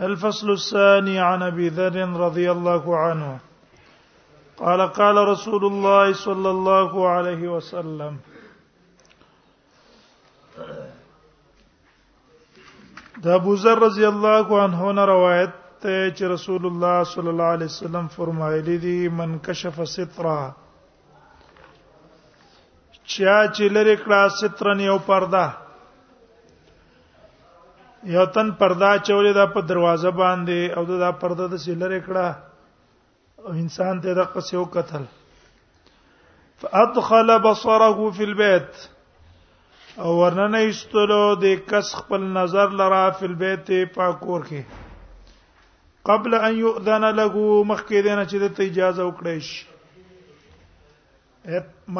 الفصل الثاني عن ابي ذر رضي الله عنه قال قال رسول الله صلى الله عليه وسلم د ابو ذر رضی الله عنه نه روایت ته چې رسول الله صلی الله علیه وسلم فرمایلی دي من کشف سترا چا چې لری کړه سترن یو پرده یو تن پردا چولې دا په دروازه باندې او دا پرده د سلره کړه او انسان ته د قصو قتل فادخل بصره في البيت او ورننه استلو د کس خپل نظر لرا فی البيت پاکور کې قبل ان يؤذن له مخکې دینه چې د اجازه وکړي شي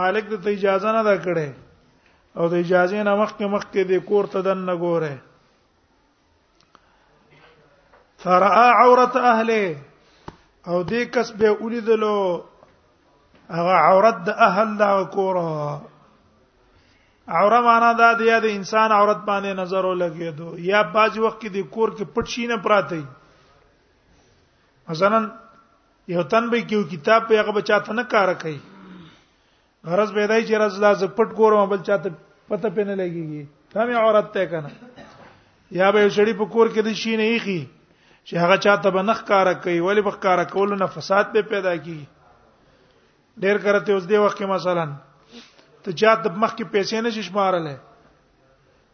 مالک د اجازه نه دا کړي او د اجازه نه مخکې مخکې د کور ته دن نه ګوره فرآ عورت اهله او دې کس به ولیدلو هغه عورت د اهل دا کوره عوره معنا دا دی د انسان عورت باندې نظر ولګېدو یا باج وخت کې د کور کې پټ شي نه پراته مثلا یو تن به کیو کتاب په هغه بچاته نه کار کوي غرض به دای چې رز لا ز پټ ګورم بل چاته پته پنه لګيږي دا مې عورت ته کنه یا به شړی په کور کې د شي نه یخي چې هغه چاته به نخ کار کوي ولی به کار کول نه فساد به پیدا کیږي ډیر کرته اوس دی وخت کې مثلا ته چا د مخ کې پیسې نه شمارلې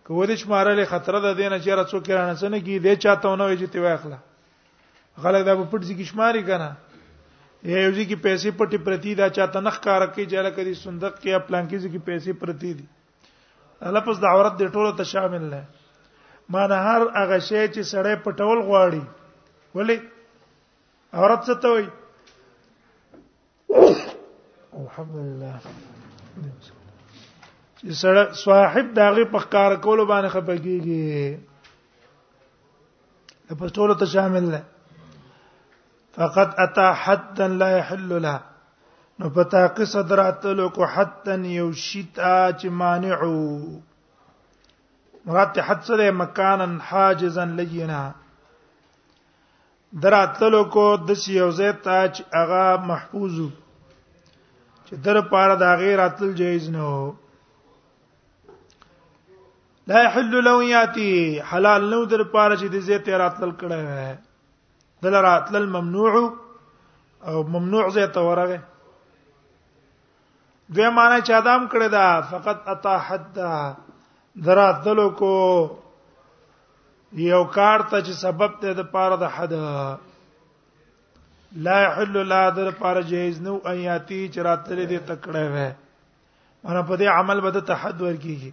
کوه دې شمارلې خطر ده دینه چې را څوک رانه سن کی دې چاته ونه وي چې تی واخله غلط دا په پټ ځکه شماري کنه یا یو ځکه پیسې پټي پرتی دا چاته نخ کار کوي چې لکه دې صندوق کې خپل کې ځکه پیسې پرتی دي لپس د عورت د ټولو ته شامل نه معنی هر هغه شی چې سړی پټول غواړي ولی عورت څه ته وایي الحمد لله چې سره صاحب داغه په کار کولو باندې خپګيږي د پښتولو ته شامل نه فقط اتا حدا لا يحل له نو پتا قصه دراتلو کو حدا یو شتا چې مانعو مراد حد سره مکانا حاجزا لینا دراتلو کو د یو ځای ته چې هغه محفوظ چې در پاره دا غیر اتل جایز نه وو لا يحل لو ياتي حلال نو در پاره چې د زی ته راتل کړه وای دل راتل ممنوع او ممنوع زی ته ورغه دوی معنی چې ادم کړی دا فقط اتا حد دراتلو کو یو کار ته چې سبب ته د پاره د حد لا يحل لا در پاره جهیز نو ایاتی چې راتلې دې تکړه وې مره په دې عمل بده تحد ورکیږي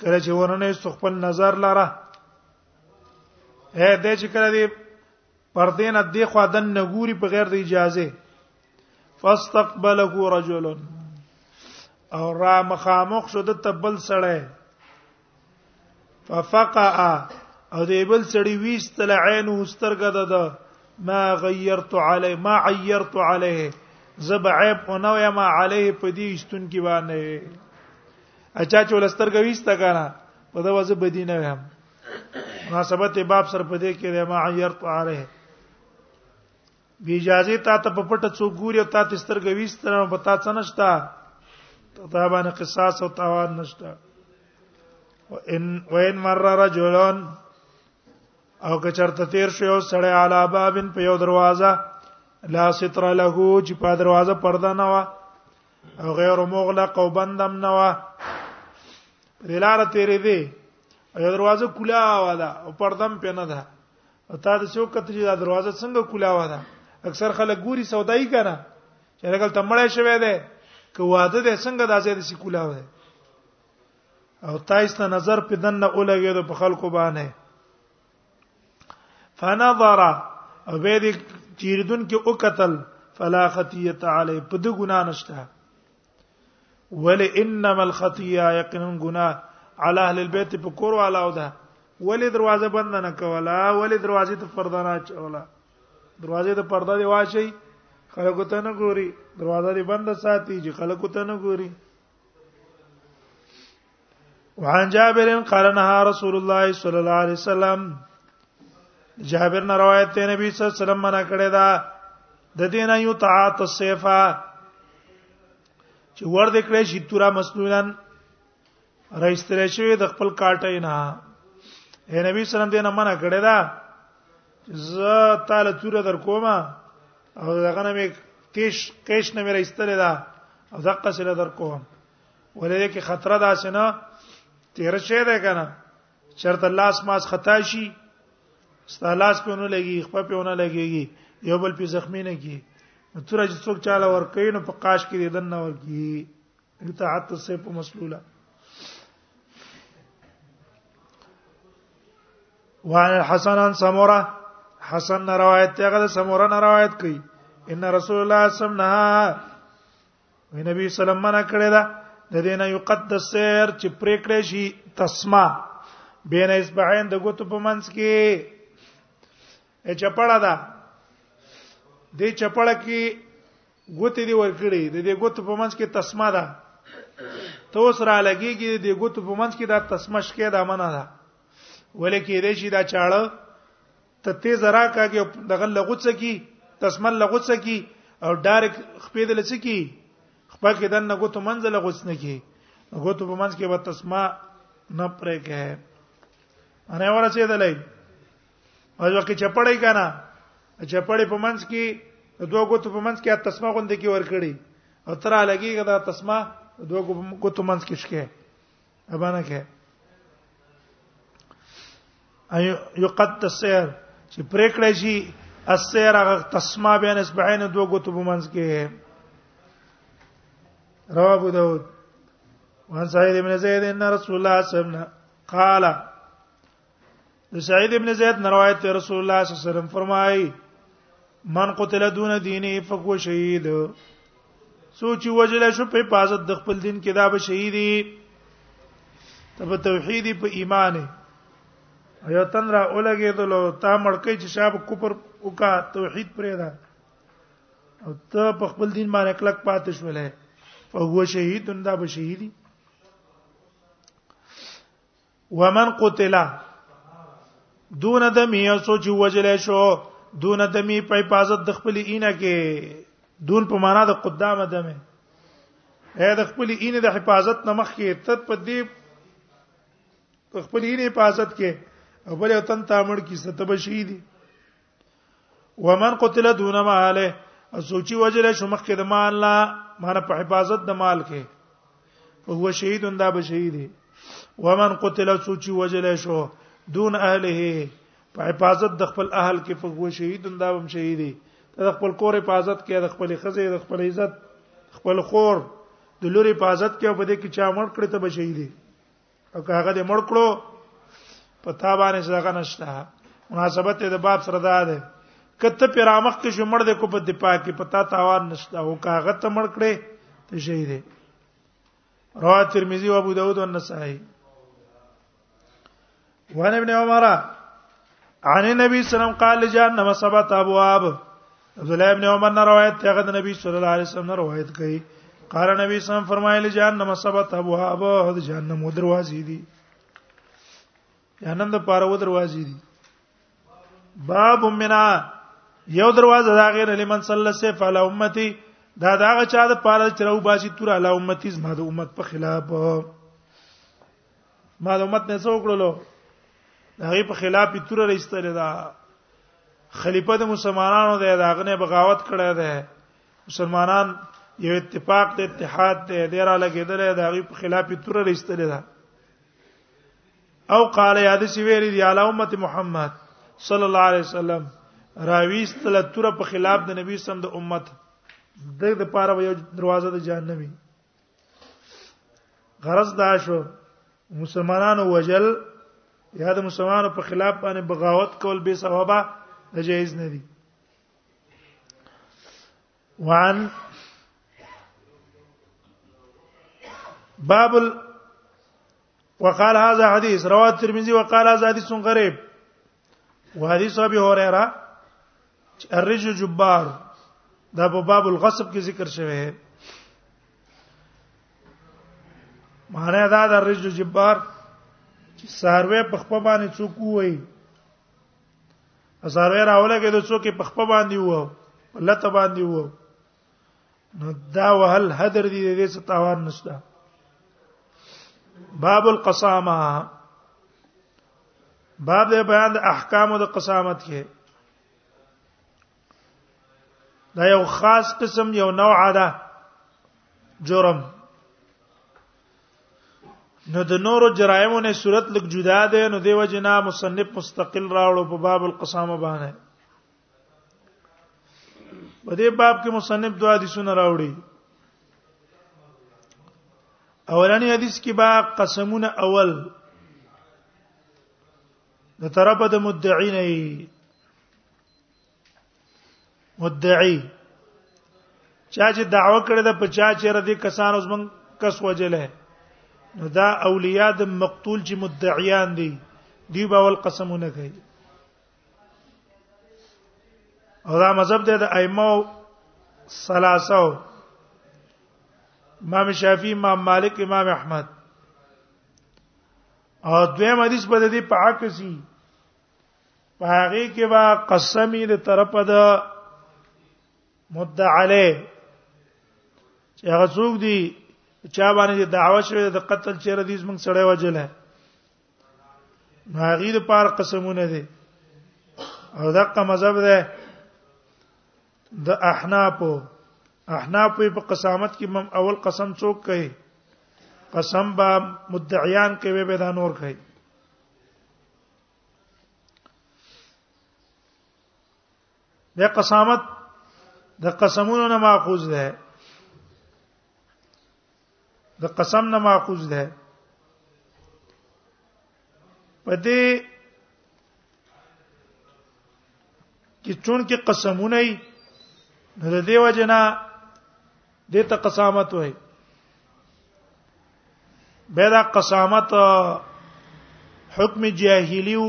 کله چې ورنه است خپل نظر لاره اے دې چې کړه دې پردې نه دې خو دن نګوري په غیر د اجازه فاستقبله رجل او را مخامخ شو د تبل سړی ففقا او دې بل سړی ویستل عین واسترګه ده ده ما غیرت علی ما عیرت علیه زب عیب اونو یا ما علیه پدی استون کی باندې اچا چې ولستر کوي استګانا په دا وځه بدینه وهم مناسبت باب سر په دې کې د ما عیرت عاره بی اجازه تا ته په پټه څو ګوري او تا ته سترګې وستر او پتا څه نشتا تا باندې قصاص او تاوان نشتا وان وان مر رجلون او که چرته تیر شو یو سړی علا بابن په یو دروازه لا ستر له چې په دروازه پرده نه و او غیر مغلق او بندم نه وا دلاره تیرې دی یو دروازه کلا وا ده او پردم په نه ده او تا د څوک کتلی دا دروازه څنګه کلا وا ده اکثر خلک ګوري سودای کنه چې لګل تمړې شوې ده که واده ده څنګه داسې د سکولا وا ده او تایسته نظر په دنه اولګې د خلکو باندې فنظر او به دې چیردون کې او قتل فلا خطیه علی په دې ګنا نشته ول انما الخطیه یقینا ګنا علی اهل البيت په کور والا او ده ولې دروازه بند نه کولا ولې دروازه ته پرده نه چولا دروازه ته پرده دی واشي خلکو ته نه ګوري دروازه دی بند ساتي چې خلکو ته نه ګوري وعن جابر قال نهى رسول الله صلى الله عليه وسلم جابر نه روایت دی نبی صلی الله علیه وسلم منع کړی دا د دین یو تعات السیفا چې ور دې کړې شي تورا مسنونن رئیستل شوی د خپل کاټه نه اے نبی صلی الله علیه وسلم دې نه منع کړی دا ز تعالی تور در کومه او دغه نه مې کیش کیش نه مې رئیستل دا او دقه سره در کوم ولې کې خطر دا سينه تیر شي ده کنه چرته الله اسماس خطا شي ستالاس په ونه لګي خپل په ونه لګيږي یو بل په زخمی نه کی نو تر چې څوک چاله ور کوي نو په قاش کې دن نه ور کی اطاعت سه په مسلوله وعن الحسن عن سموره حسن روایت ته غل سموره روایت کوي ان رسول الله صلی الله علیه وسلم وی نبی سلام منع کړی دا د دینه یقدس سیر چې پریکړې شي تسما بین اسبعین د ګوتو په منځ کې ا چپړه ده د چپړه کې ګوتې دی ورکړي د دې ګوتو په منځ کې تسما ده ته اوس را لګيږي د ګوتو په منځ کې دا تسمش کې دا منه ده ولې کې دې شي دا چاړه ته تیز راکاږي دغه لغوڅه کی تسمل لغوڅه کی او ډایرک خپې دل څه کی خپل کې دنه غوته منځله غوڅ نه کی غوته په منځ کې به تسما نه پرې کې انا ورسې دلای او ځکه چې پړې کنه چې پړې په منځ کې دوه غوته په منځ کې تسما غوندې کې ور کړی او تر لګیږي دا تسما دوه غوته منځ کې شکه ابانه کې ايو يقد السير چې پریکړه شي السير هغه تسمع بین اسبعین دوه غوتو بمنځ کې رواه ابو داود وعن سعيد بن زيد ان رسول الله صلى الله عليه وسلم قال د سعید ابن زید نه روایت ته رسول الله صلی الله علیه وسلم فرمایي من قتل دون دینه فهو شهید سوچ وجل شو په حفاظت د خپل دین کې دا به شهیدی تب توحیدی په ایمان یو تن را اولګې دلو تا مړکې چې شاب کوپر وکا توحید پرې ده او ته په خپل دین باندې کلک پاتې شولې فهو شهید دا به شهیدی ومن قتل دون دمی اسو چې وجل شو دون دمی په حفاظت د خپل اینه کې دون په معنا د قدام دمه اې د خپل اینه د حفاظت نمخ کې تد په دې خپل اینه حفاظت کې او بل وطن ته امر کی ستب شهیدی ومن قتل دون ماله سوچي وجل شو مخکې د مال لا معنی په حفاظت د مال کې فهو شهید دا به شهید ومن قتل سوچي وجل شو دون اهله په حفاظت د خپل اهل کې فهو شهید دا به شهید د خپل کور حفاظت کې د خپل خزې د خپل عزت خپل خور د لوري حفاظت کې په دې کې چا مړ کړی ته به شهید او هغه دې مړ کړو په تا باندې څنګه نشته مناسبت دې باب سره ده ده کته پیرامخ کې شو مړ دې کو په دې پاکي پتا تاوان نشته او کاغه ته مړ کړې ته شهید رواه ترمذی او ابو داود او نسائی وان ابن عمر عن النبي صلى الله عليه وسلم قال جهنم سبت ابواب عبد الله ابن عمر نه روایت ته غد نبی صلی الله علیه وسلم نه روایت کړي قال نبی صلی الله فرمایلی جهنم سبت ابواب د جهنم دروازې دي جهنم د پاره و دروازې دي باب منا یو دروازه دا غیر لمن صلی سه فعل امتی دا دا چا د پاره چرو باسي تور علی امتی زما د امت په خلاف معلومات نه څو کړلو هغه په خلاف تور رئیستل دا خلیفہ د مسلمانانو دی دا غنه بغاوت کړی دی مسلمانان یو اتفاق د اتحاد ته دی را لګیدل دا غي په خلاف تور رئیستل دا او قال یاد سی ویری دی علی امت محمد صلی الله علیه وسلم راویست له تور په خلاف د نبی سم د امت د لپاره یو دروازه د جهنمي غرض دا شو مسلمانانو وجل یا د مسلمانانو په خلاف باندې بغاوت کول به ثوابه جایز نه دي وان باب ال... وقال هذا حديث رواه الترمذي وقال هذا حديث غريب وحديث ابي هريره الرجل جبار دا په باب الغصب کې ذکر شوی دی معنی دا د الرجل جبار چې ساروی په خپل باندې څوک وایي ساروی راوله کې د څوک په خپل باندې وو لته باندې وو نو دا وهل حدر دي دې څه تاوان نشته باب القسامه باب د بیان د احکام د قسامت کې دا یو خاص قسم یو نوع ده جرم نو د نورو جرایمو نه صورت لګ جدا ده نو دیو جنا مصنف مستقل راوړو په باب القسامه باندې په دې باب کې مصنف دوه حدیثونه راوړي اولنی حدیث کې با قسمونه اول د طرف د مدعی نه مدعی چا چې دعوه کړې ده په چا چې ردی کسان اوس من کس وجله نو دا اولیاء د مقتول چې مدعیان دي دی به ول قسمونه کوي او دا مذهب دی د ائمه ثلاثه امام شافعي امام مالک امام احمد او دویم حدیث په دې په عکسي په هغه کې وا قسمی د طرف د مدعا علی چې هغه څوک دی چا باندې دعوه شوه د قتل چیرې دې موږ سره وجل هغه د پار قسمونه دي او دغه مذهب ده د احناف احناف په قسامت کې مم اول قسم څوک کوي قسم با مدعیان کوي به دا نور کوي د قسامت د قسمونو نه ماخوذ ده د قسم نه ماخوذ ده په دې کې چون کې قسمونه ای نو د دې وجنا د ته قسامت وای به دا قسامت حکم جاهلیو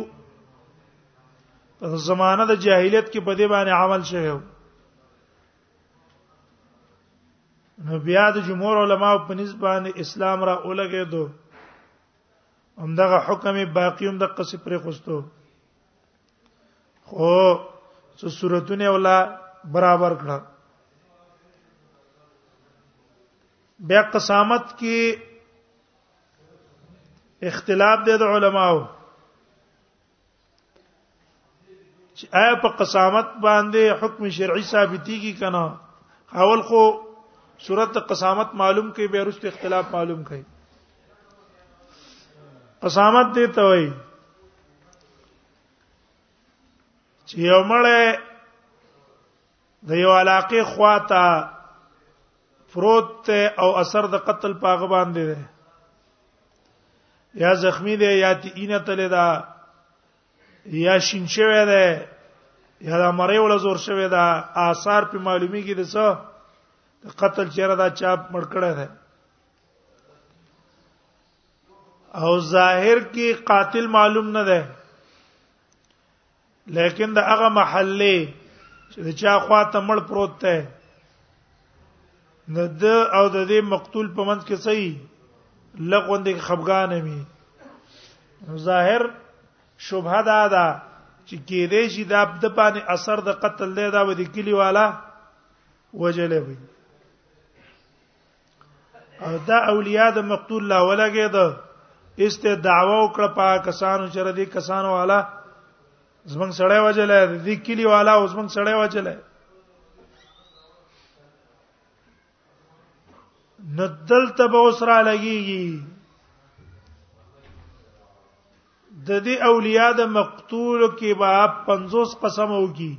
زمانه د جاهلیت کې په دې باندې عمل شوی نو بیا د جمهور علما په نسبت اسلام را اولګې دو همدغه حکم باقی هم د قصې پرې خوستو خو څو صورتونه ولا برابر کړه بیا قسامت کې اختلاف دی د علماو چې آیا په قسامت باندې حکم شرعي ثابتيږي کنه اول خو صورت قسامت معلوم کې به رست اختلاف معلوم کړي قسامت دې ته وایي چې یو مړی د یو علاقه خواته پروت او اثر د قتل پاغه باندې ده یا زخمی ده یا تینه تل ده یا شین شوی ده یا د مری ول زور شوی ده آثار په معلومی کې ده څه قتل چیرې دا چاپ مړ کړه ده او ظاهر کې قاتل معلوم نه ده لیکن دا هغه محله چې چا خوا ته مړ پروت دی نه د او د دې مقتول په منځ کې صحیح لغوند کې خفغان می ظاهر شبهه دا ده چې کې دې شي دا د باندې اثر د قتل دی دا ودی کلی والا وجلې وي دا اولیاء د مقتول لا ولګید است دعوا وکړه په کسانو چې ردی کسانو والا زمنګ سړی وجل دی کلی والا اوس موږ سړی وجل ندل تب اوسرا لګیږي د دې اولیاء د مقتول کې با 50 قسم وږي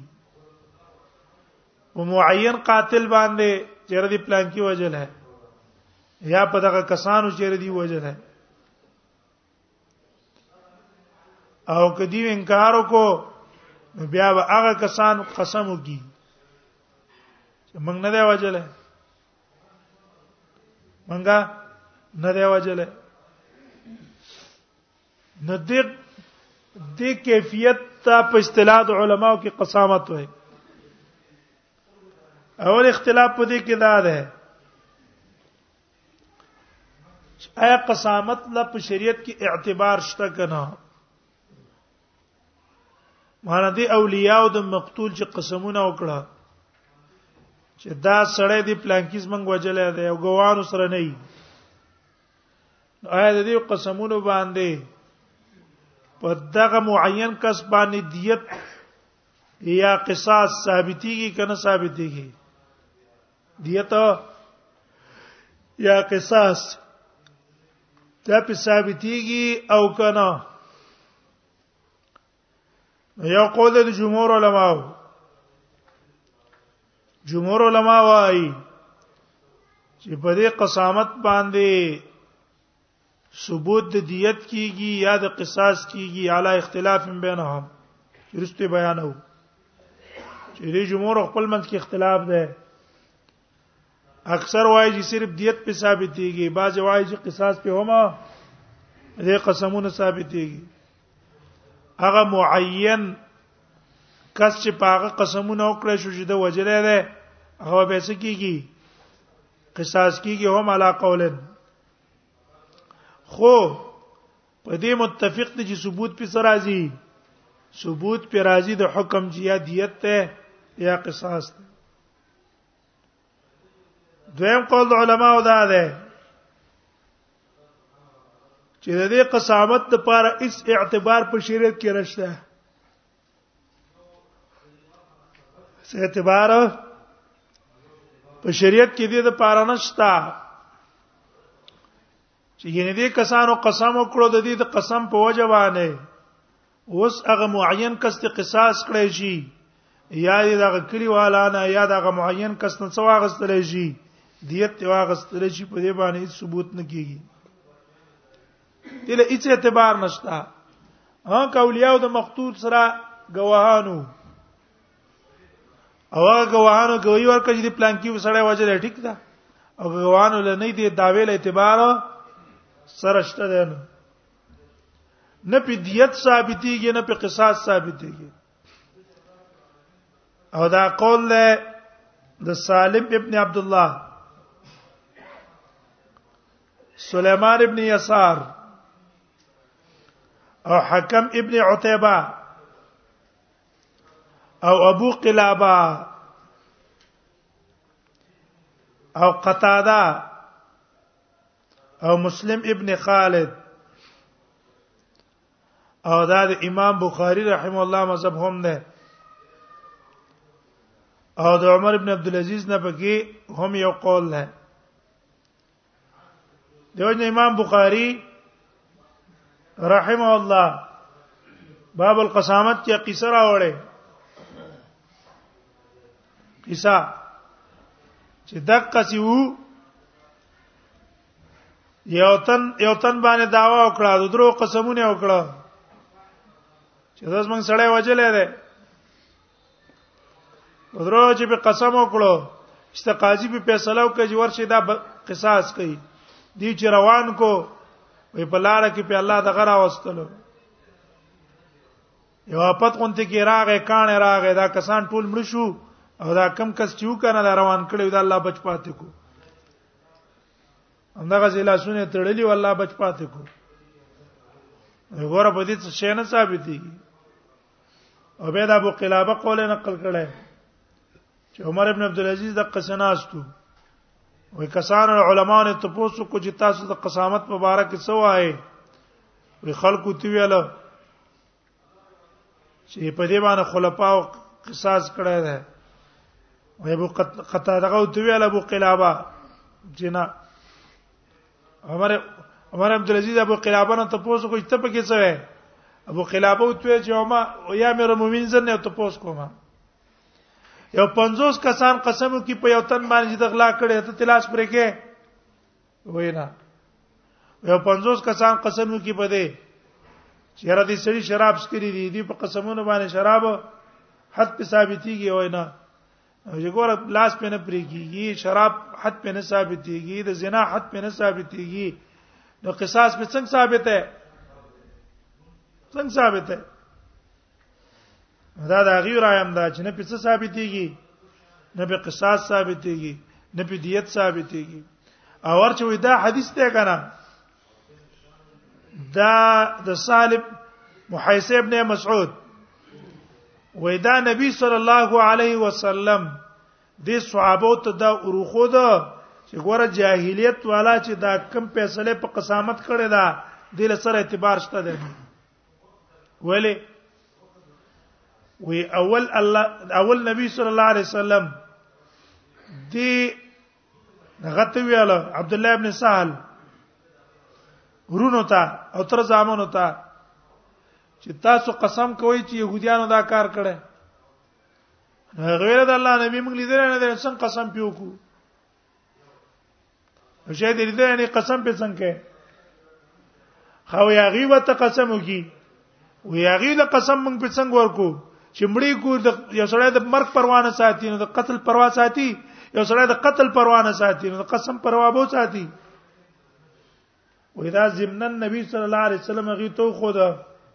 په معین قاتل باندې چیرې دی پلان کې وجل ہے یا په دغه کسانو چیرې دی وجل ہے او کدی انکار کو بیا به هغه کسان قسم وکي چې موږ نه دی وجل ہے منګه نه دی وجل ہے نو دې دې کیفیت ته په اصطلاح علماو کې قسامت وایي اول اختلاف په دې کې دا ده چې آیا قسامت لا په شریعت کې اعتبار شته کنه مانه دي اولیاء او د مقتول چې قسمونه وکړه چې دا سړی دی پلانکیز منګ وجلې دی او ګوانو سره نه آیا د دې قسمونو باندې په دغه معین کس باندې دیت یا قصاص ثابتيږي کنه ثابتيږي دیت یا قصاص دا په ثابتيږي او کنه یو قول د جمهور علماو جمهور علما وايي چې په دې قسامت باندې ثبوت د دیت کیږي یا د قصاص کیږي علی اختلاف بینهم درسته بیانو چې دې جمهور خپل منځ کې اختلاف ده اکثر وایي چې صرف دیت په ثابتېږي بعض وایي چې قصاص په هما دې قسمونه ثابتېږي هغه معین کس چې پاغه قسمونه وکړي شو چې د وجلې ده هغه به څه کیږي قصاص کیږي هم علا قولن خو په دې متفق دي چې ثبوت په سر راځي ثبوت په راځي د حکم جیا دیت ته یا قصاص ته دویم قول د علماو دا ده چې د دې قسامت لپاره هیڅ اعتبار په شریعت کې نشته څه اعتبار په شریعت کې دې د پاره نشته چې ینه دې کسانو قسم وکړو د دې د قسم په وجه باندې اوس هغه معین کس ته قصاص کړی شي یا دې دغه کلی والا نه یا دغه معین کس نه څو واغستل شي دیت ته واغستل شي په دې باندې هیڅ ثبوت نه کیږي دله هیڅ اعتبار نشته ها کولیاو د مقتول سره گواهانو او هغه غواهانو کوي ورکه چې پلان کې وسړی وجه لري ټیک ده او غواهانو له نه دي داویل اعتبار سره شته ده نه نه په دیت ثابتېږي نه په قصاص ثابتېږي او دا قول له د سالم ابن عبد الله سليمان ابن يسار او حکم ابن عتيبه او ابو قلابه او قتاده او مسلم ابن خالد او دا د امام بخاری رحم الله مذهب هم ده او د عمر ابن عبد العزيز نه پکې هم یو قول ده دیو جن امام بخاری رحمه الله باب القسامت کې قصه راوړې قصه چې دقه سی وو یو تن یو تن باندې داوا وکړه د درو قسمونه وکړه چې داس موږ سړی وجلې ده درو چې په قسم وکړو چې قاضي په فیصله وکړي چې ورشي دا قصاص کوي دی چې روان کو وی په لار کې په الله دغه راوستلو یو پات کونته کې راغې کان راغې دا کسان ټول مړ شو او دا کم کس چې وکنه دا روان کړي دا الله بچ پاتې کو همدغه ځلا سونه تړلې والله بچ پاتې کو غوړه په دې څه نه ثابتېږي عبید ابو قلابه قول نقل کړي چې عمر ابن عبد العزيز د قسناستو وای کسان علماء نه تاسو کو چې تاسو د قسامت په اړه کې څه وایي وی خلکو تی ویل چې په دې باندې خلفاء قصاص کړی دی وای ابو قتاده او تی ویل ابو قلابه جنا عمر عمر عبد العزيز ابو قلابه نه تاسو کوی ته پکې څه وای ابو قلابه او ته چې ما یا مې رمومین زنه او تاسو کومه یو 50 کسان قسمو کې په یو تن باندې د غلا کړي ته تلاش پرې کې وینا یو 50 کسان قسمو کې پدې چیرې دې سړي شراب سکري دي دې په قسمونو باندې شراب حد په ثابتيږي وینا او چې ګور لاس په نه پریږي شراب حد په نه ثابتېږي د زنا حد په نه ثابتېږي نو قصاص په څنګه ثابت ده څنګه ثابت ده دا د غیر ایم دا چې نه په څه ثابتېږي نه په قصاص ثابتېږي نه په دیت ثابتېږي او ورچوي دا حدیث ته کنه دا د سالب محیصه ابن مسعود وای دا نبی صلی الله علیه وسلم د صحابه ته دا وروخو ده چې ګوره جاهلیت والا چې دا کم فیصله په قسامت کړي دا د لسر اعتبار شته ده ولی وی اول الله اول نبی صلی الله علیه وسلم دی غته ویل عبد الله ابن سهل ورونو ته او تر زامنو ته چې تاسو قسم کوئ چې يهوديانو دا کار کړي غیر د الله نبی موږ لیدل نه ده څنګه قسم پیو کو شه دې دې نه قسم په څنګه خو یا غیبت قسم وکي وی هغه له قسم مونږ په څنګه ورکو چې مړی کو د یو سړی د مرګ پروانه ساتي نو د قتل پروا ساتي یو سړی د قتل پروانه ساتي نو د قسم پروا بو ساتي وېدا زمنن نبی صلی الله علیه وسلم غي تو خو دا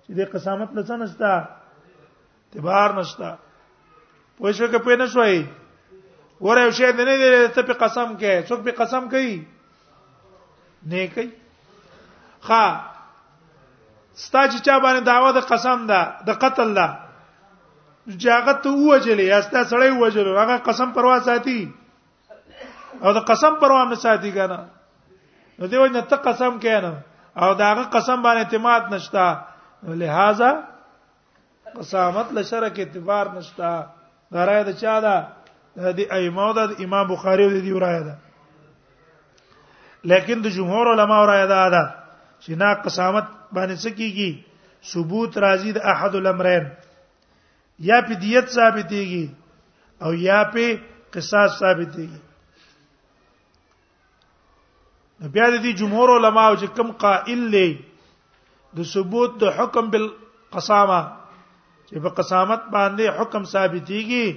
چې د قسامت لسنستا اعتبار نشتا پوه شو کې پوه نه شوي ور یو شی نه دی ته په قسم کې څوک په قسم کوي نه کوي ها ستا چې چا باندې داوا د قسم ده د قتل ده چې هغه ته وجلې یا ستا سړی وجلو هغه قسم پروا ساتي او د قسم پروا نه ساتي کنه نو دیو نه ته قسم کینې او داغه قسم باندې اعتماد نشتا لہذا قسامت لشر کې اعتبار نشتا غره د چا ده د ائمه د امام بخاری او د دی رائے ده لیکن د جمهور علما رائے ده ده چې نا قسامت باندې څه کیږي ثبوت راځي د احد الامرین یا په دیت ثابتېږي او یا په قصاص ثابتېږي نو بیا د دې جمهور علما او چې کم قائل لې د ثبوت د حکم بالقسامه چې په قسامت باندې حکم ثابتيږي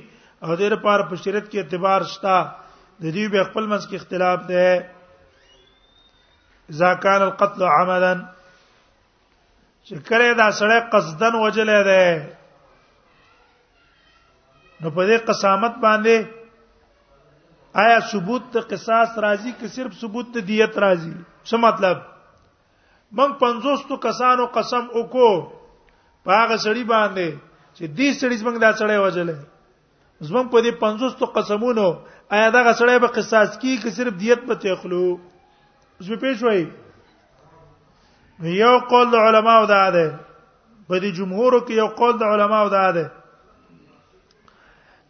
او د لپاره په شریعت کې اعتبار شته د دې به خپل منځ کې اختلاف ده اذا كان القتل عملا چې کله دا سړی قصدن وجلې ده نو په دې قسامت باندې آیا ثبوت ته قصاص راځي که صرف ثبوت ته دیت راځي څه مطلب من 50 تو کسانو قسم وکړو پاغه سړی باندې چې دې سړی څنګه دا سړی وجلې زمون په دې 50 تو قسمونو آیا دا غسړې به قصاص کی که صرف دیت به تخلو زه پېښ وای یو قول د علماو دا ده په دې جمهور کې یو قول د علماو دا ده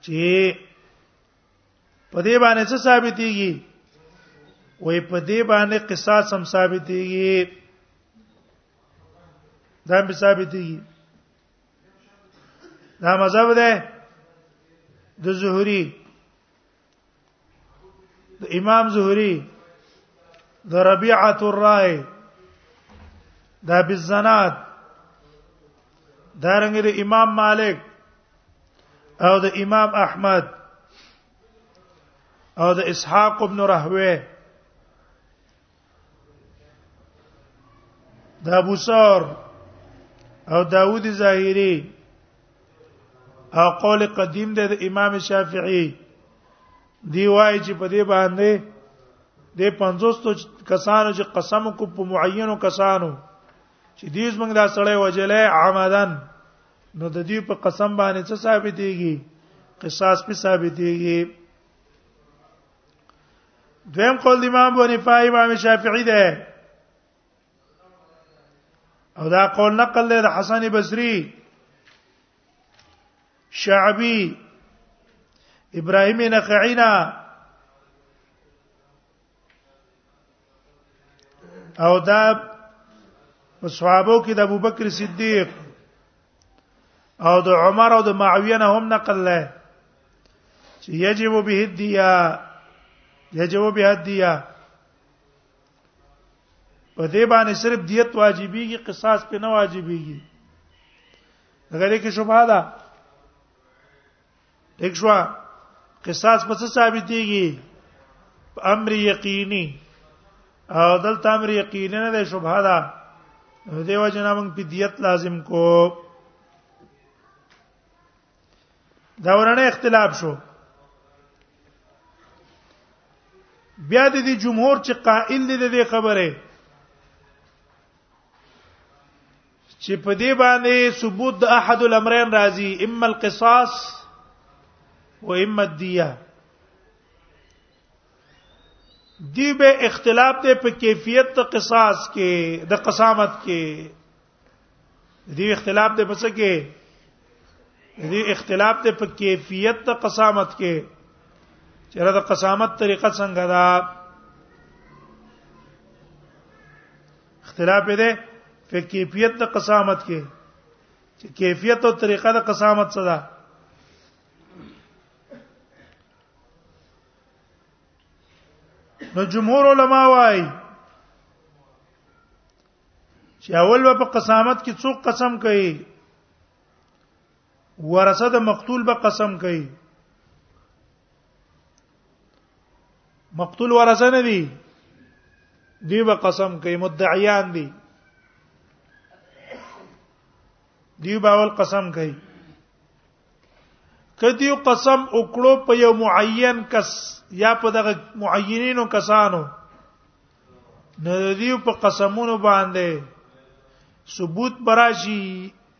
چې په دې باندې څه ثابتېږي وې په دې باندې قصاص هم ثابتېږي دا به ثابتېږي دا مذهب ده د زهري د امام زهري د ربيعه الرای دا بالزناد دارنګ د امام مالک او د امام احمد او د اسحاق ابن رهوه د ابو ثور او داوود ظاهری او قول قدیم د امام شافعی دی وای چې په دې باندې د 50 کسانو چې قسم کو په معینو کسانو چې دې زمنګ دا سړی وجلې عمدن نو د دې په قسم باندې څه ثابتېږي قصاص په ثابتېږي دویم قول امام ابو حنیفه امام شافعی ده او دا قول نقل له حسن بصری شعبی ابراهیم نخعینا او دا په صحابو کې د ابوبکر صدیق او د عمر او د معاویه نه هم نقل لای چې یجب به الدیه یجب به الدیه په دې باندې صرف دیت واجبېږي قصاص په نه واجبېږي هغه کې شوبه ده ټیک شو قصاص په څه ثابتېږي امر یقیني او دلته امر یقیني نه دی شوبه ده دیو جنا موږ په دیت لازم کو دا ورنه اختلاف شو بیا د دې جمهور چې قائل دي د دې خبره چې په دې باندې ثبوت د احد الامرین راځي اما القصاص و اما الدیه دی به اختلاف ته په کیفیت د قصاص کې د قسامت کې دی اختلاف ته په څه کې دی اختلاف ته په کیفیت د قسامت کې چیرې د قسامت طریقه څنګه ده اختلاف دی په کیفیت د قسامت کې چې کیفیت او طریقه د قسامت څه ده نو جمهور علما وايي چې اول په قسامت کې څوک قسم کوي ورثه د مقتول به قسم کوي مقتول ورثه نه دي دی به قسم کوي مدعیان دي دی به ول قسم کوي کدی قسم وکړو په یو معین کس یا په دغه معینینو کسانو نه دی په قسمونو باندې ثبوت براشي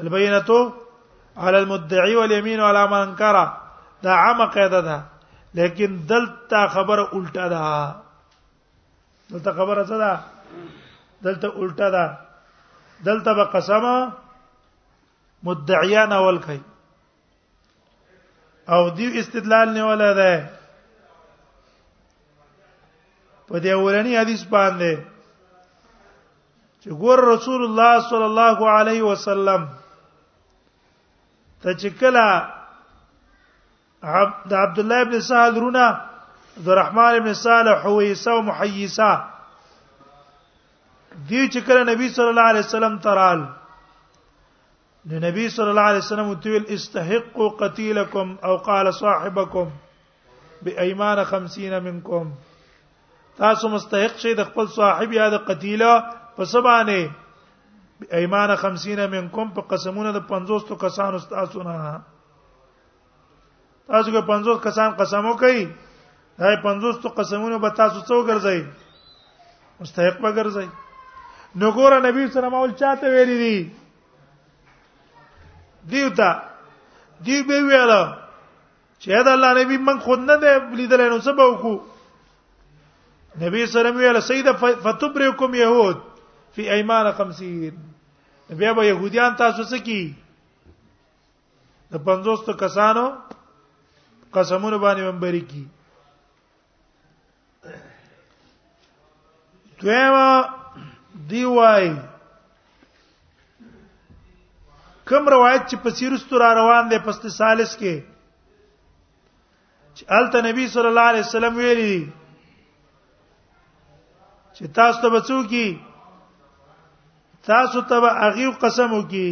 البینتو على المدعي واليمين على من انكر دا عامه قاعده ده لیکن دلته خبره الټه ده دلته خبره څه ده دلته الټه ده دلته به قسم مدعیان اول کوي او دی استدلال نه ولا ده په دې اولنی حدیث باندې چې ګور رسول الله صلی الله علیه وسلم ته چې کله عبد عبد الله ابن سعد رونه عبد الرحمن ابن صالح حویسه او محیسه دی چې کله نبی صلی الله علیه وسلم ترال نو نبی صلی الله علیه وسلم ویل استحقوا قتیلکم او قال صاحبکم بأيمان 50 منکم تاسو مستحق شئ د خپل صاحب یا د قتیلا په سبانه بأيمان 50 منکم په قسمونه د 50 کسانو تاسو نه تاسو که 50 کسان قسم وکړي دا 50 تو قسمونه به تاسو څو ګرځي مستحق به ګرځي نو ګور نبی صلی الله علیه وسلم چاته ویلي دي دیوتا دی به ویل چې دا الله نبی من خود نه دی لیدل نو څه به وکړو نبی صلی الله علیه وسلم ویل سیدا فتبرکم یهود فی ایمان 50 بیا به يهوديان تاسو څه کی د 50 کسانو قسمونه باندې منبر کی دویمه دی وای کوم روایت چې په سیرستو را روان دی پس ثالث کې چې الته نبی صلی الله علیه وسلم ویلي چې تاسو ته بچو کی تاسو ته هغه قسم وکي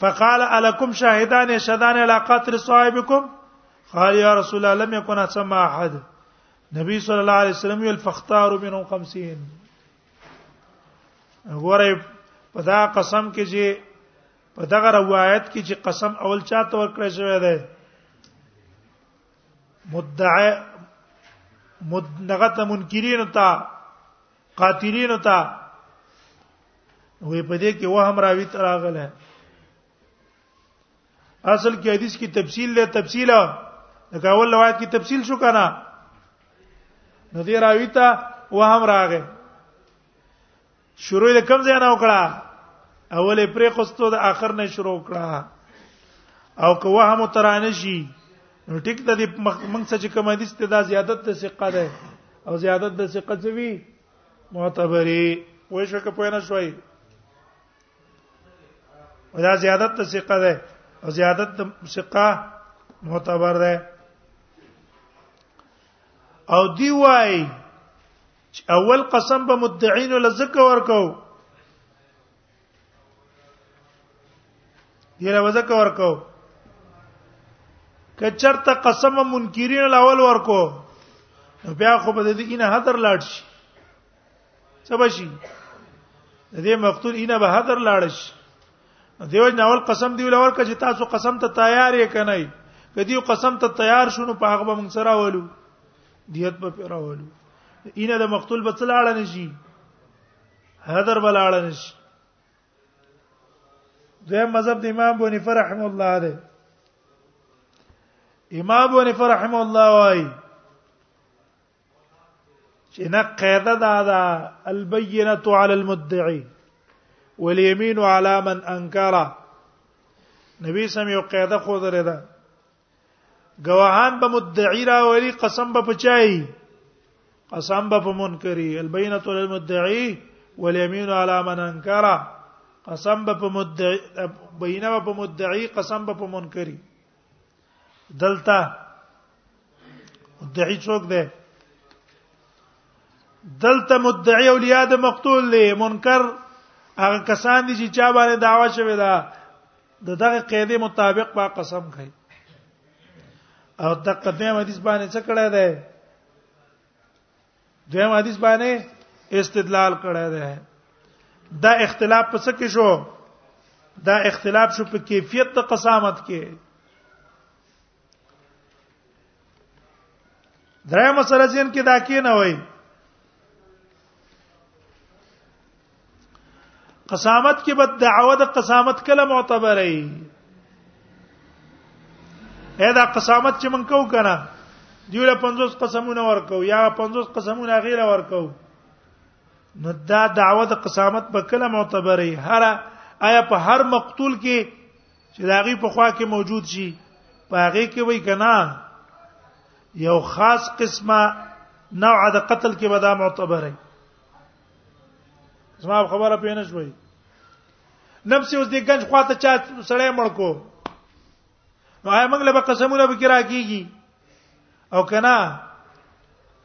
فقال الکم شاهدان شهدان علی قتل صاحبکم قال یا رسول الله لم يكن اسمع احد نبی صلی الله علیه وسلم ویل فختاروا منهم 50 غوره په دا قسم کې چې په دغه روایت کې چې قسم اول چاته ورکړی شوی دی مدعی مدغت منکرین ته قاتلین ته وې په دې کې وهم راوي تر راغله اصل کې حدیث کې تفصیل له تفصیلا دا اول روایت کې تفصیل شو کنه نو دې راوي ته وهم راغې شروع د کم ځای نه وکړه اولې پرې قصته د اخر نه شروع کړه او که وهم ترانه شي نو ټیک د دې موږ څه چې کوم حدیث ته دا زیادت د ثقه ده او زیادت د ثقه څه وی معتبري وای شو که پوه نه شوي دا زیادت د ثقه ده او زیادت د ثقه معتبر ده او دی وای چې اول قسم به مدعين لزکه ورکو یره وزکه ورکو کچرته قسم منکرین الاول ورکو بیا خو به د دې نه حاضر لاړ شي څه بشي د دې مقتول اینه به حاضر لاړ شي دیو ناول قسم دی ولور کچ تاسو قسم ته تیار یې کنه کدی قسم ته تیار شونه په هغه به موږ سره ولو دیت په پیراولو اینه د مقتول به څه لاړه نشي حاضر به لاړه نشي زه مذهب د امام بونی فرحم الله ده امام بونی فرحم الله وايي چې نه قاعده دا ده البینه علی المدعی والیمین علی من انکر نبی سم یو قاعده خو درې ده گواهان به مدعی راولي قسم به پچای قسم به منکری البینه للمدعی والیمین علی من انکر قسم به مدعی بینه به مدعی قسم به منکری دلته مدعی څوک دی دلته مدعی اولیاء د مقتول دی منکر هغه کسان دي چې چا باندې دعوا شوی دا د دغه قاعده مطابق با قسم کوي او دغه په حدیث باندې څه کړه ده دویم حدیث باندې استدلال کړه ده دا اختلاف په څه کې شو دا اختلاف شو په کیفیت د قسامت کې درې مسله ځین کې دا کې نه وای قسامت کې بد دعوه د قسامت کله معتبره ای اې دا قسامت چې من کو کنه دیوله 50 قسمونه ورکو یا 50 قسمونه غیره ورکو نو دا دعوه د قسامت په کله معتبره ای هر آیا په هر مقتول کې چې دا غي په خوا کې موجود شي په هغه کې وای کنا یو خاص قسمه نوع د قتل کې ودا معتبره زما خبره پې نه شوي نفس اوس دې گنج خواته چا سړی مړ کو نو آیا موږ له قسمونه به کرا کیږي او کنا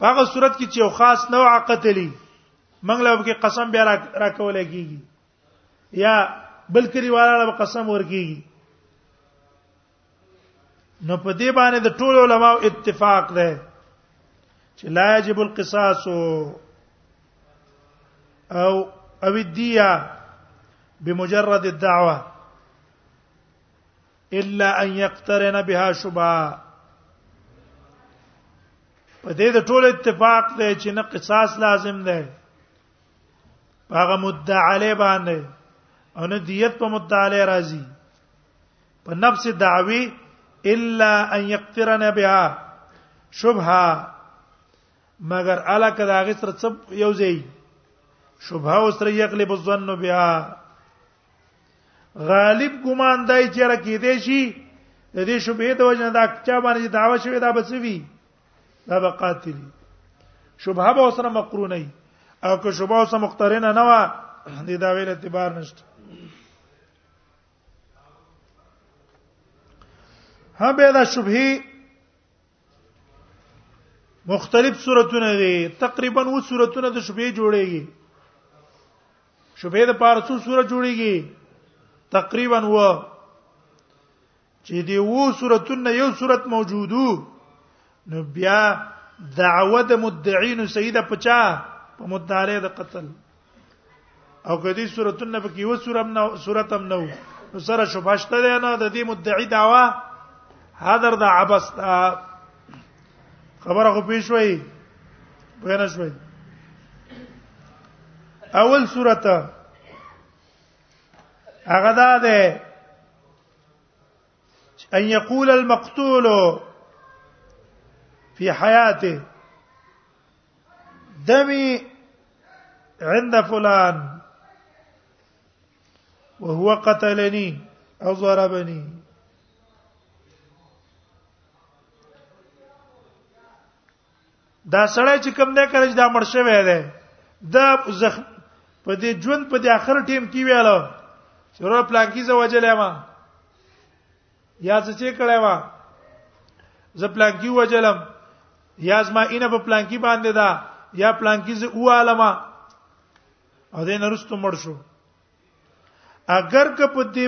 هغه صورت کې چې یو خاص نوع قتلی موږ له به قسم بیا را کولای کیږي یا بل کلیواله قسم ورکیږي نو په دې باندې د ټول علماو اتفاق ده چې لا یجب القصاص او او الدیه بمجرد الدعوه الا ان يقترن بها شبهه په دې د ټول اتفاق دی چې نه قصاص لازم دی هغه مدعا علی باندې او نه دیت په مدعا علی راضی په نفس دعوی الا ان يقترن بها شبهه مگر الا کدا هغه سره څه یو ځای شبهه او سره یغلب الظن بها غالب ګمان دای چې را کې دی شي د دې شبهه د وجنه دا چا باندې دعوه شوی دا بچوي دا به قاتل شبهه به سره مقرونه ای او که شبهه سره مقترنه نه و دې دا ویل اعتبار نشته هم به دا شبهه مختلف صورتونه دي تقریبا و صورتونه د شبهه جوړيږي شبهه د پارسو صورت جوړيږي تقریبا و چې دی وو سورتونه یو سورت موجودو نو بیا دعوه د مدعين سید پچا په مدعاله د قتل او کدی سورتونه په کې و سورم نو سورتم نو نو سره شوباشته ده نه د دې مدعي دعوه حاضر د عبس خبره خو پیښ وای پوهنه شوي اول سورته هغه ده ان يقول المقتول في حياته دمي عند فلان وهو قتلني او ضربني دا سړی چې کوم نه کړی دا مړ شوی دی دا زخم په دې ژوند په دې اخر ټیم کې ویاله چې رو پلانکی زو وجلې ما یا څه چې کړای ما ز پلانکی وجلم یا زما اینه په پلانکی باندې دا یا پلانکی ز اوالما او دې نرستو مړ شو اگر که په دې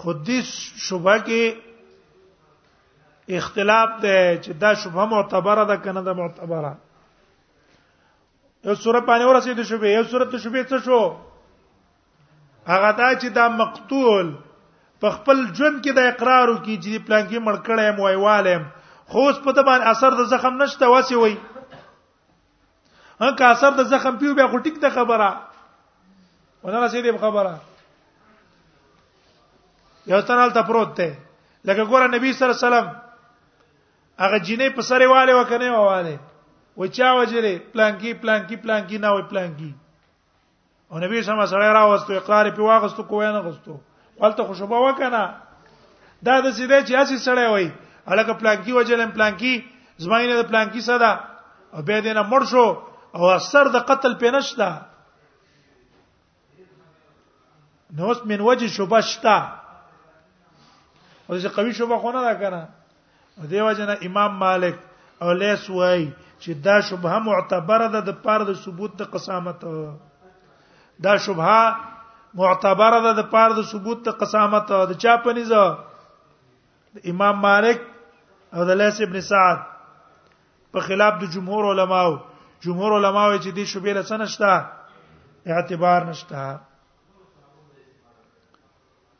خود دې شوبه کې اختلاف ده چې دا شوبه معتبره ده کنه ده معتبره یو سوره باندې ورسې د شوبه یو سوره ته شوبه څه شو هغه دا چې دا مقتول په خپل ژوند کې د اقرار وکړي چې پلان کې مړ کړم وایوالم خو اوس په دبان اثر د زخم نشته واسي وای ها که اثر د زخم پیو بیا خو ټیک ته خبره ونه سي دې خبره یو تنال ته پروت دی لکه ګوره نبی صلی الله علیه وسلم هغه جینې په سره والے وکنه واله و چا وجره پلانکی پلانکی پلانکی نه وي پلانکی او نبی صلی الله علیه وسلم راوستو اقرار په واغستو کوی نه غستو ولته خوشبه وکنه دا د سیده چې اسی سړی وای الکه پلانکی وجلم پلانکی زماینه د پلانکی صدا او به دینه مړ شو او اثر د قتل په نشتا نو اس من وجه شوبه شتا او چې قوي شوبه خونه دا کنه دیو جن امام مالک او لیس وای چې دا شبهه معتبره ده د پاره د ثبوت د قسامت دا شبهه معتبره ده د پاره د ثبوت د قسامت د چا په نيزه د امام مالک او د لیس ابن سعد په خلاف د جمهور علماو جمهور علماو چې دې شبهه لسنشتہ اعتبار نشته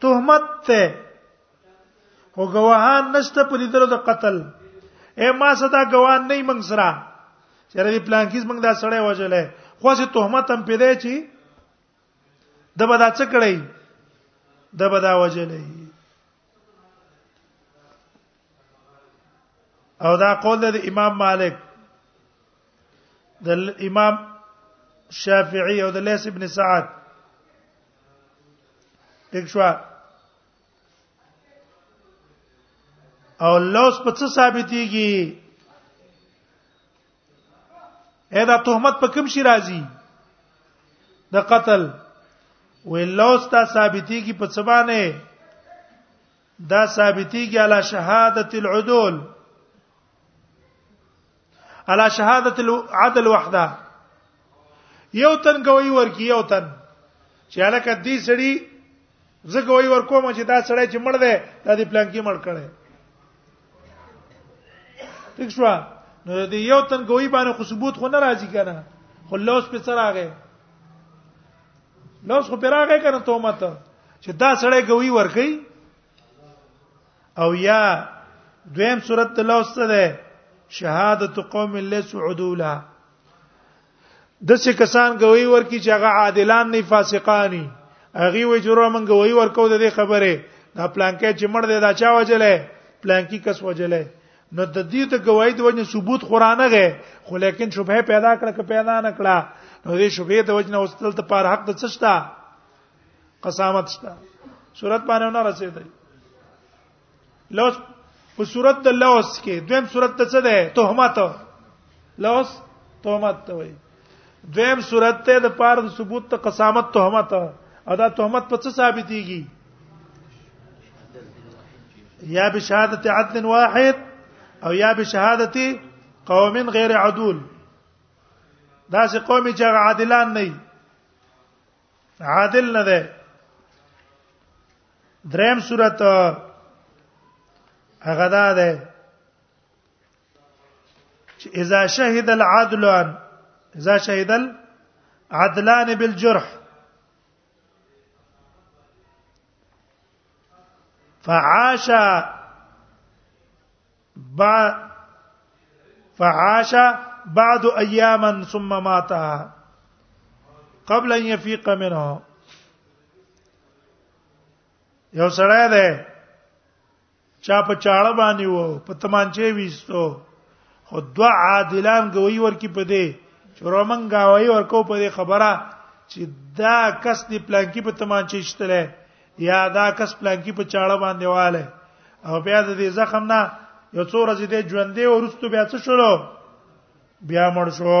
تهمت ته او گواهان نشته په دې درو د قتل اے ما صدا گواهان نه منګ سره چیرې دې پلان کیس منګ دا سړی وجلې خو سه تهمت هم پیدا چی د بدا څه کړی د بدا وجلې او دا قول د امام مالک د امام شافعي او د ليث ابن سعد ټیک شو او لوس په څه ثابتېږي اې دا تهمت په کوم شي راځي د قتل وې لوس تا ثابتېږي په څه باندې دا ثابتيږي علی شهادت العدول علی شهادت العدل وحده یو تن کوي ورکی یو تن چې الکه دې سړی زه کوي ورکوم چې دا سړی چې مړ دی دا دې پلان کې مړ کړي ٹھیک شو نو دې یو تن کوي باندې خو ثبوت خو نه راځي کنه خو لوس په سره راغی نو څو پیراغه کنه تومت چې دا سړی ګوي ورکی او یا دویم صورت ته لوسته ده شهادت قوم ليس عدولا د څه کسان ګوي ورکی چې هغه عادلان نه فاسقانی هغه وی جوړه من ګوي ورکو د دې خبره دا پلانکې چې مړ دی دا چا وجلې پلانکی کس وجلې نو د دې د گواهی د وجه ثبوت قرانه غه خو لیکن شبهه پیدا کړه که پیدا نه کړه نو دې شبهه د وجه نه وستل ته پر حق د څشتا قسامت شتا صورت باندې نه رسیدای لوس په صورت د لوس کې دویم صورت ته څه ده تهمت لوس تهمت ته وایي دویم صورت ته د پاره د ثبوت ته قسامت تهمت او دا تهمت په څه ثابتېږي یا بشهادت عدل واحد او یا بشهادت قوم غیر عدول دا چې قوم چې عادلان نه عادل نه ده دریم صورت هغه ده چې اذا شهد العدل اذا شهدل عدلان بالجرح فعاش با فعاش بعد اياما ثم مات قبل ان يفيق منه یو سړی دی چا په چاړه باندې وو په تمانچه ویستو خو دوا عادلان گوي ورکی په دې چورمن گاوي ورکو په دې خبره چې دا کس دی پلانکی په تمانچه شتله یا دا کس پلانکی په چاړه باندې واله او بیا د دې زخم نه یو څو ورځې دې ژوندې ورستو بیا څه شولو بیا مړ شو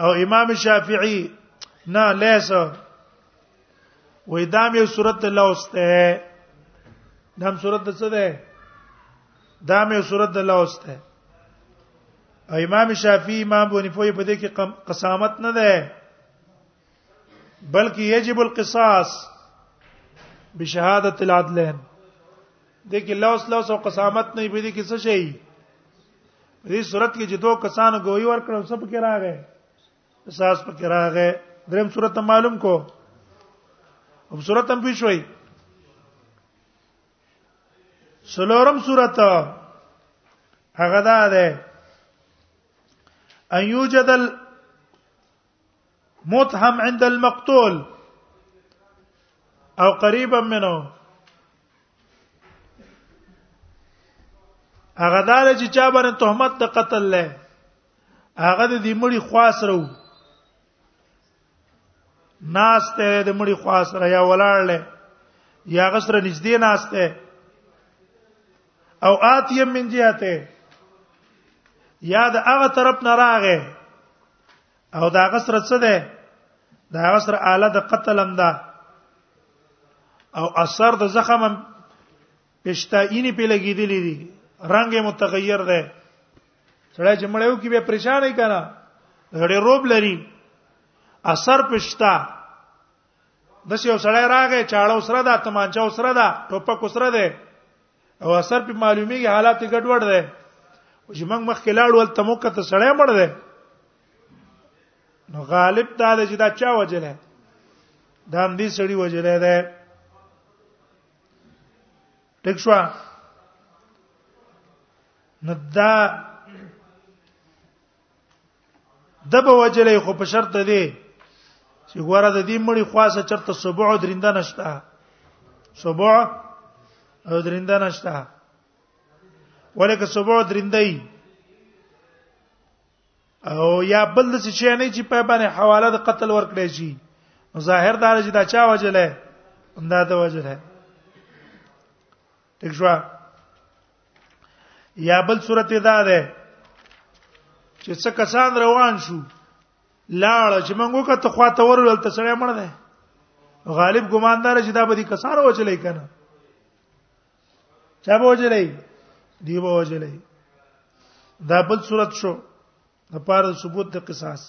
او امام شافعي نه لیس وې دا مې صورت لوس ده دام صورت څه ده دا مې صورت لوس ده امام شافعي امام بونی په دې کې قسامت نه ده بلکې یجب القصاص بشهادت العدلین دغه لوس لوس او قسامت نه بده کې څه شي دې صورت کې چې دوه کسانو ګوي ورکړو سب کې راغې احساس پکې راغې دریم صورت معلوم کو هم صورت هم پیښ وای سلورم صورت هغه دا ده ان یوجد متهم عند المقتول او قريبا منه هغه دار چې چا باندې تهمت د قتل لې هغه د دې مړي خواص رو ناس ته د مړي خواص را یا ولاړ لې یا غسر نږدې ناس ته او آتیم من جهته یا د هغه طرف نه راغې او دا غسر څه ده دا غسر آله د قتل هم ده او اثر د زخم هم پښتاینې په لګیدلې دي رنگ متغیر ده سړی چې مړیو کې به پریشان نه کنا غړي روب لري اثر پښتا د یو سړی راغې چاړه وسره ده تمانچه وسره ده ټوپک وسره ده او اثر په معلومیږي حالات ګډوډ دی او چې موږ مخکې لاړ ول تموکه ته سړی مړ دی نو غالب دا دی چې دا چا وجله دا هم دې سړی وجله ده ټیک شو نو دا د به وجلې خو په شرط دی چې ګوره د دې مړي خاصه چرته سبع او درنده نشته سبع او درنده نشته ولکه سبع او درندای او یا بل د څه نه چې په باندې حواله د قتل ورکړي شي ظاهر دار چې دا چا وجلې همدا د وجلې ټیک شو یا بل صورت دا ده چې څه کسان روان شو لاړ چې موږ وکړه ته خواته ورول ته سړی مړ دی غالب ګماندار چې دا به دي کسان وچلې کنه چا به وچلې دی به وچلې دا بل صورت شو د پاره ثبوت د قصاص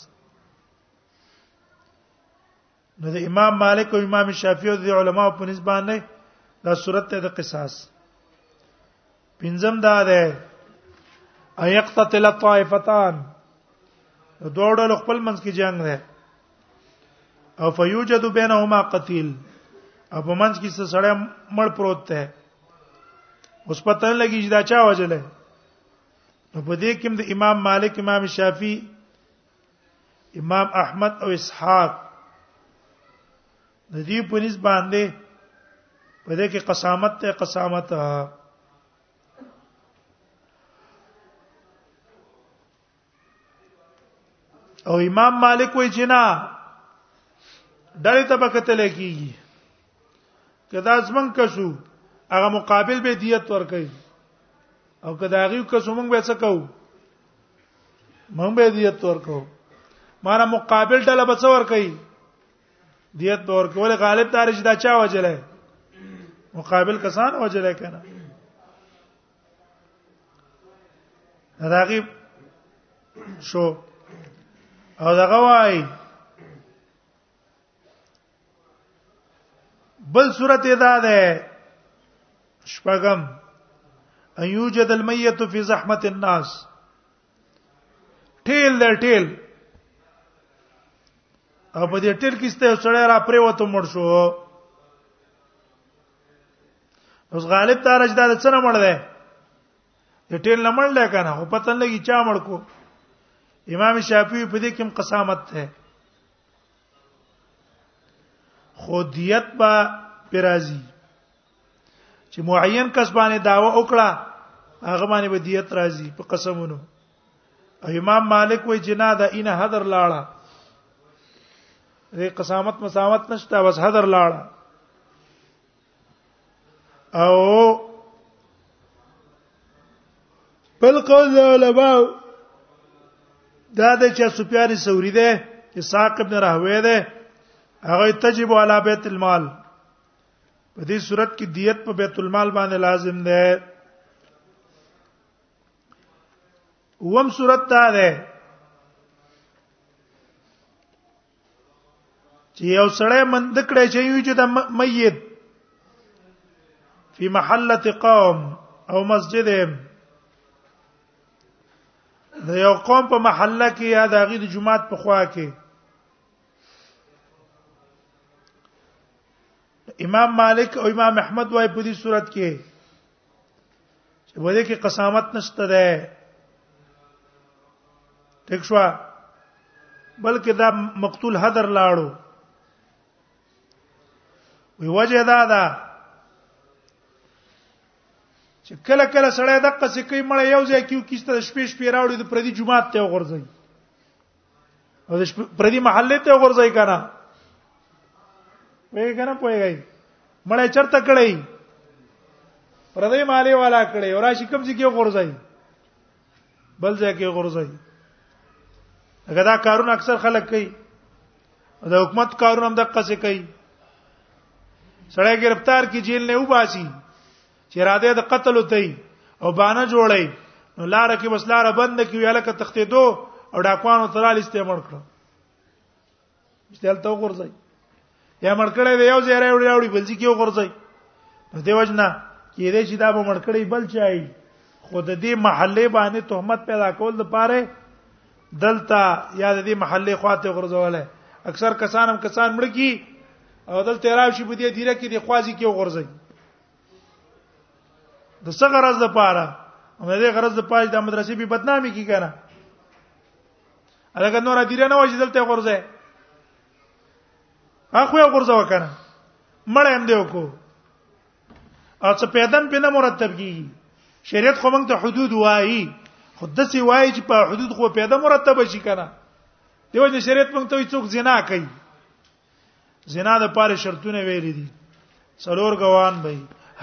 نو د امام مالک او امام شافعي او د علماو په نسبت باندې دا صورت ته د قصاص پنځم دا ده ايقتتل الطائفتان دوه ډول خپل منځ کې جنگ ده او فیوجد بینهما قتیل او په منځ کې څه سړی مړ پروت ده اوس پته لګی چې دا چا وجلې نو په دې کې د امام مالک امام شافعي امام احمد او اسحاق د دې په نسبت باندې په دې کې قسامت ته قسامت او امام مالک وایي چې نه دلته به کتل کیږي کدا زمنګ کسو هغه مقابل به دیت ورکړي او کدا هغه کسو موږ به څه کوو موږ به دیت ورکو مانه مقابل ډله به څه ورکړي دیت به ورکول غالب دار چې دا چا وجلای مقابل کسان وجلای کنه راغب شو او دغه وای بل صورت ادا ده شپغم ان یوجد المیت فی زحمت الناس ټیل د ټیل او په دې ټیل کې ستاسو سره را پرې وته مړ شو اوس غالب تارج دا څنګه مړ دی ټیل نه مړ لکه نه هو پتن لګي چا مړ کو امام شافعي په دې کې قسامت ده خودیت با پرازي چې معین کس باندې داوا وکړه هغه باندې به دیت راځي په قسمونو امام مالک وای جنا دا ان حضر لاړه دې قسامت مسامت نشته بس حضر لاړه او بل قول د علماء دا د چا سفیان ثوری ده اسحاق ابن راهوی ده هغه تجب علی بیت المال په دې صورت کې دیت په بیت المال باندې لازم ده وم صورت دا ده چې یو سړی مند کړي چې یو چې د میت فی محله قوم او مسجد د یو قوم په محله کې یا د غید جمعات په خوا کې امام مالک او امام احمد وايي په دې صورت کې چې په دې کې قسامت نشته ده ټیک شو بلکې دا مقتول حدر لاړو وی وجه دا ده چې کله کله سړی د قصې کوي مړ یو ځای کیو کیسته شپې شپې راوړي د پردي جمعات ته وغورځي او د پردي محل ته ورځي کنه وای کنه پويږي مړ چرته کړی پردي مالي والا کړی او راشي کوم ځکه ورځي بل ځای کې غورځي هغه دا کارونه اکثر خلک کوي د حکومت کارونه هم د قصې کوي سړی گرفتار کی جیل نه وباسي چې اراده د قتل وتي او بانه جوړي نو لار کې بس لار بند کی ویاله ک تختې دو او ډاکوانو ترال استعمال کړو مستل تو ورځي یا مړکړې دی یو ځای راوړي راوړي بل ځکه یو ورځي په دې وجنه کې دې چې دا به مړکړې بل چای خود دې محله باندې تهمت پیدا کول د پاره دلته یا دې محله خواته ورځوله اکثر کسانم کسان مړ کی او دلته راوشي په دې دیره کې د خوازي کې ورځي د څه غرض د پاره مې دې غرض د پاره د مدرسې په بدنامي کې کنه هغه نور ادیره نه وځي دلته غرضه اخو یې غرضه وکنه مړ هم دی وکړو او څه پیدن په نه مرتب کیږي شریعت خو موږ ته حدود وایي خود د سی وایي چې په حدود خو پیدا مرتب شي کنه دیو چې شریعت موږ ته څوک زنا کوي زنا د پاره شرطونه ویل دي څلور غوان به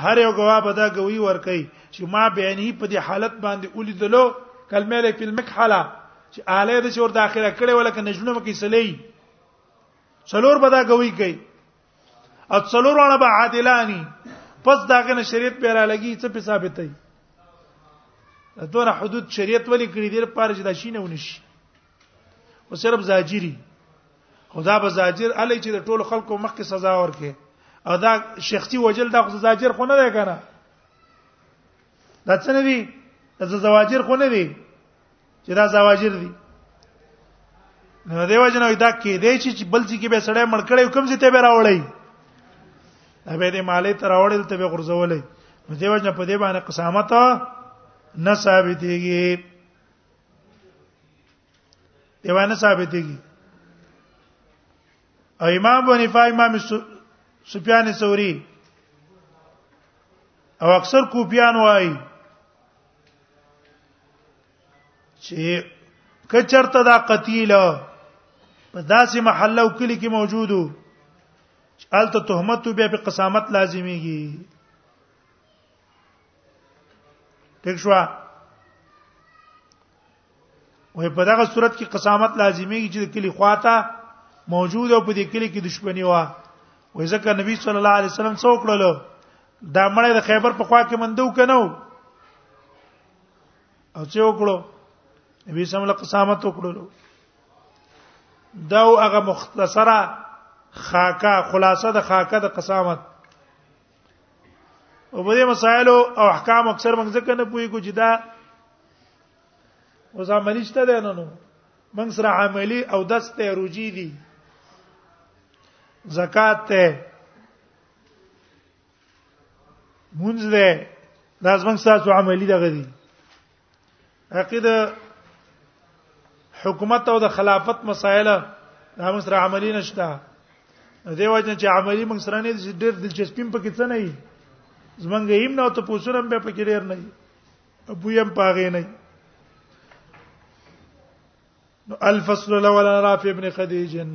هر یو غوا به دا غوي ور کوي چې ما بیانې په دې حالت باندې ولیدلو کلمه له په مکحله چې اله د شور داخله کړي ولکه نجونه مکه سلی څلور به دا غوي کوي او څلور ونه به عادلانی پس داغه نه شریعت به را لګي څه په ثابتې دونه حدود شریعت ولې کړی دیر پاره چې دا شینه ونشي او صرف زاجری خدا به زاجر علی چې د ټولو خلکو مخکې سزا ورکړي او دا شخصي وجل دا خو زاجر خو نه دی کنه دا څه نه وی دا زواجر خو نه وی چې دا زواجر دی نو دیو جن دا کې دی چې بل ځکه به سړی مړ کړي کوم ځای ته به راوړی به دې مالې تر راوړل ته به غرزولې نو دیو جن په دې باندې قسامت نه ثابتېږي دیوانه ثابت دي او امام بني فای امام سفیان ثوری او اکثر کوپیان وایي چې کچرته دا قتیل په داسې محل او کلی کې موجودو چې الته تهمت بیا په قسامت لازمیږي ټیک شو وې په دغه صورت کې قسامت لازمي چې د کلی خواته موجود او په دې کلی کې دښمنی و وې ځکه نبی صلی الله علیه وسلم څو کړل دا مړې د خیبر په خوا کې مندو کنو او څو کړو نبی صلی الله علیه وسلم قسامت وکړل دا هغه مختصره خاکه خلاصه د خاکه د قسامت او په دې مسائل او احکام اکثر موږ ځکه نه پوي کو چې دا اوس عملی شته ده نه نو موږ سره عملی او دسته روجي دي زکات ته مونږ ده دا زمنګ ساسو عملی دغه دي عقیده حکومت او د خلافت مسائل دا موږ سره عملی نشته دې وجه چې عملی موږ سره نه ډېر دلچسپي په کې څه نه وي زمونږ هم نه ته پوسره به په کې ډېر نه وي ابو يم پاغې نه نو الفصل الاول رافع ابن خدیجن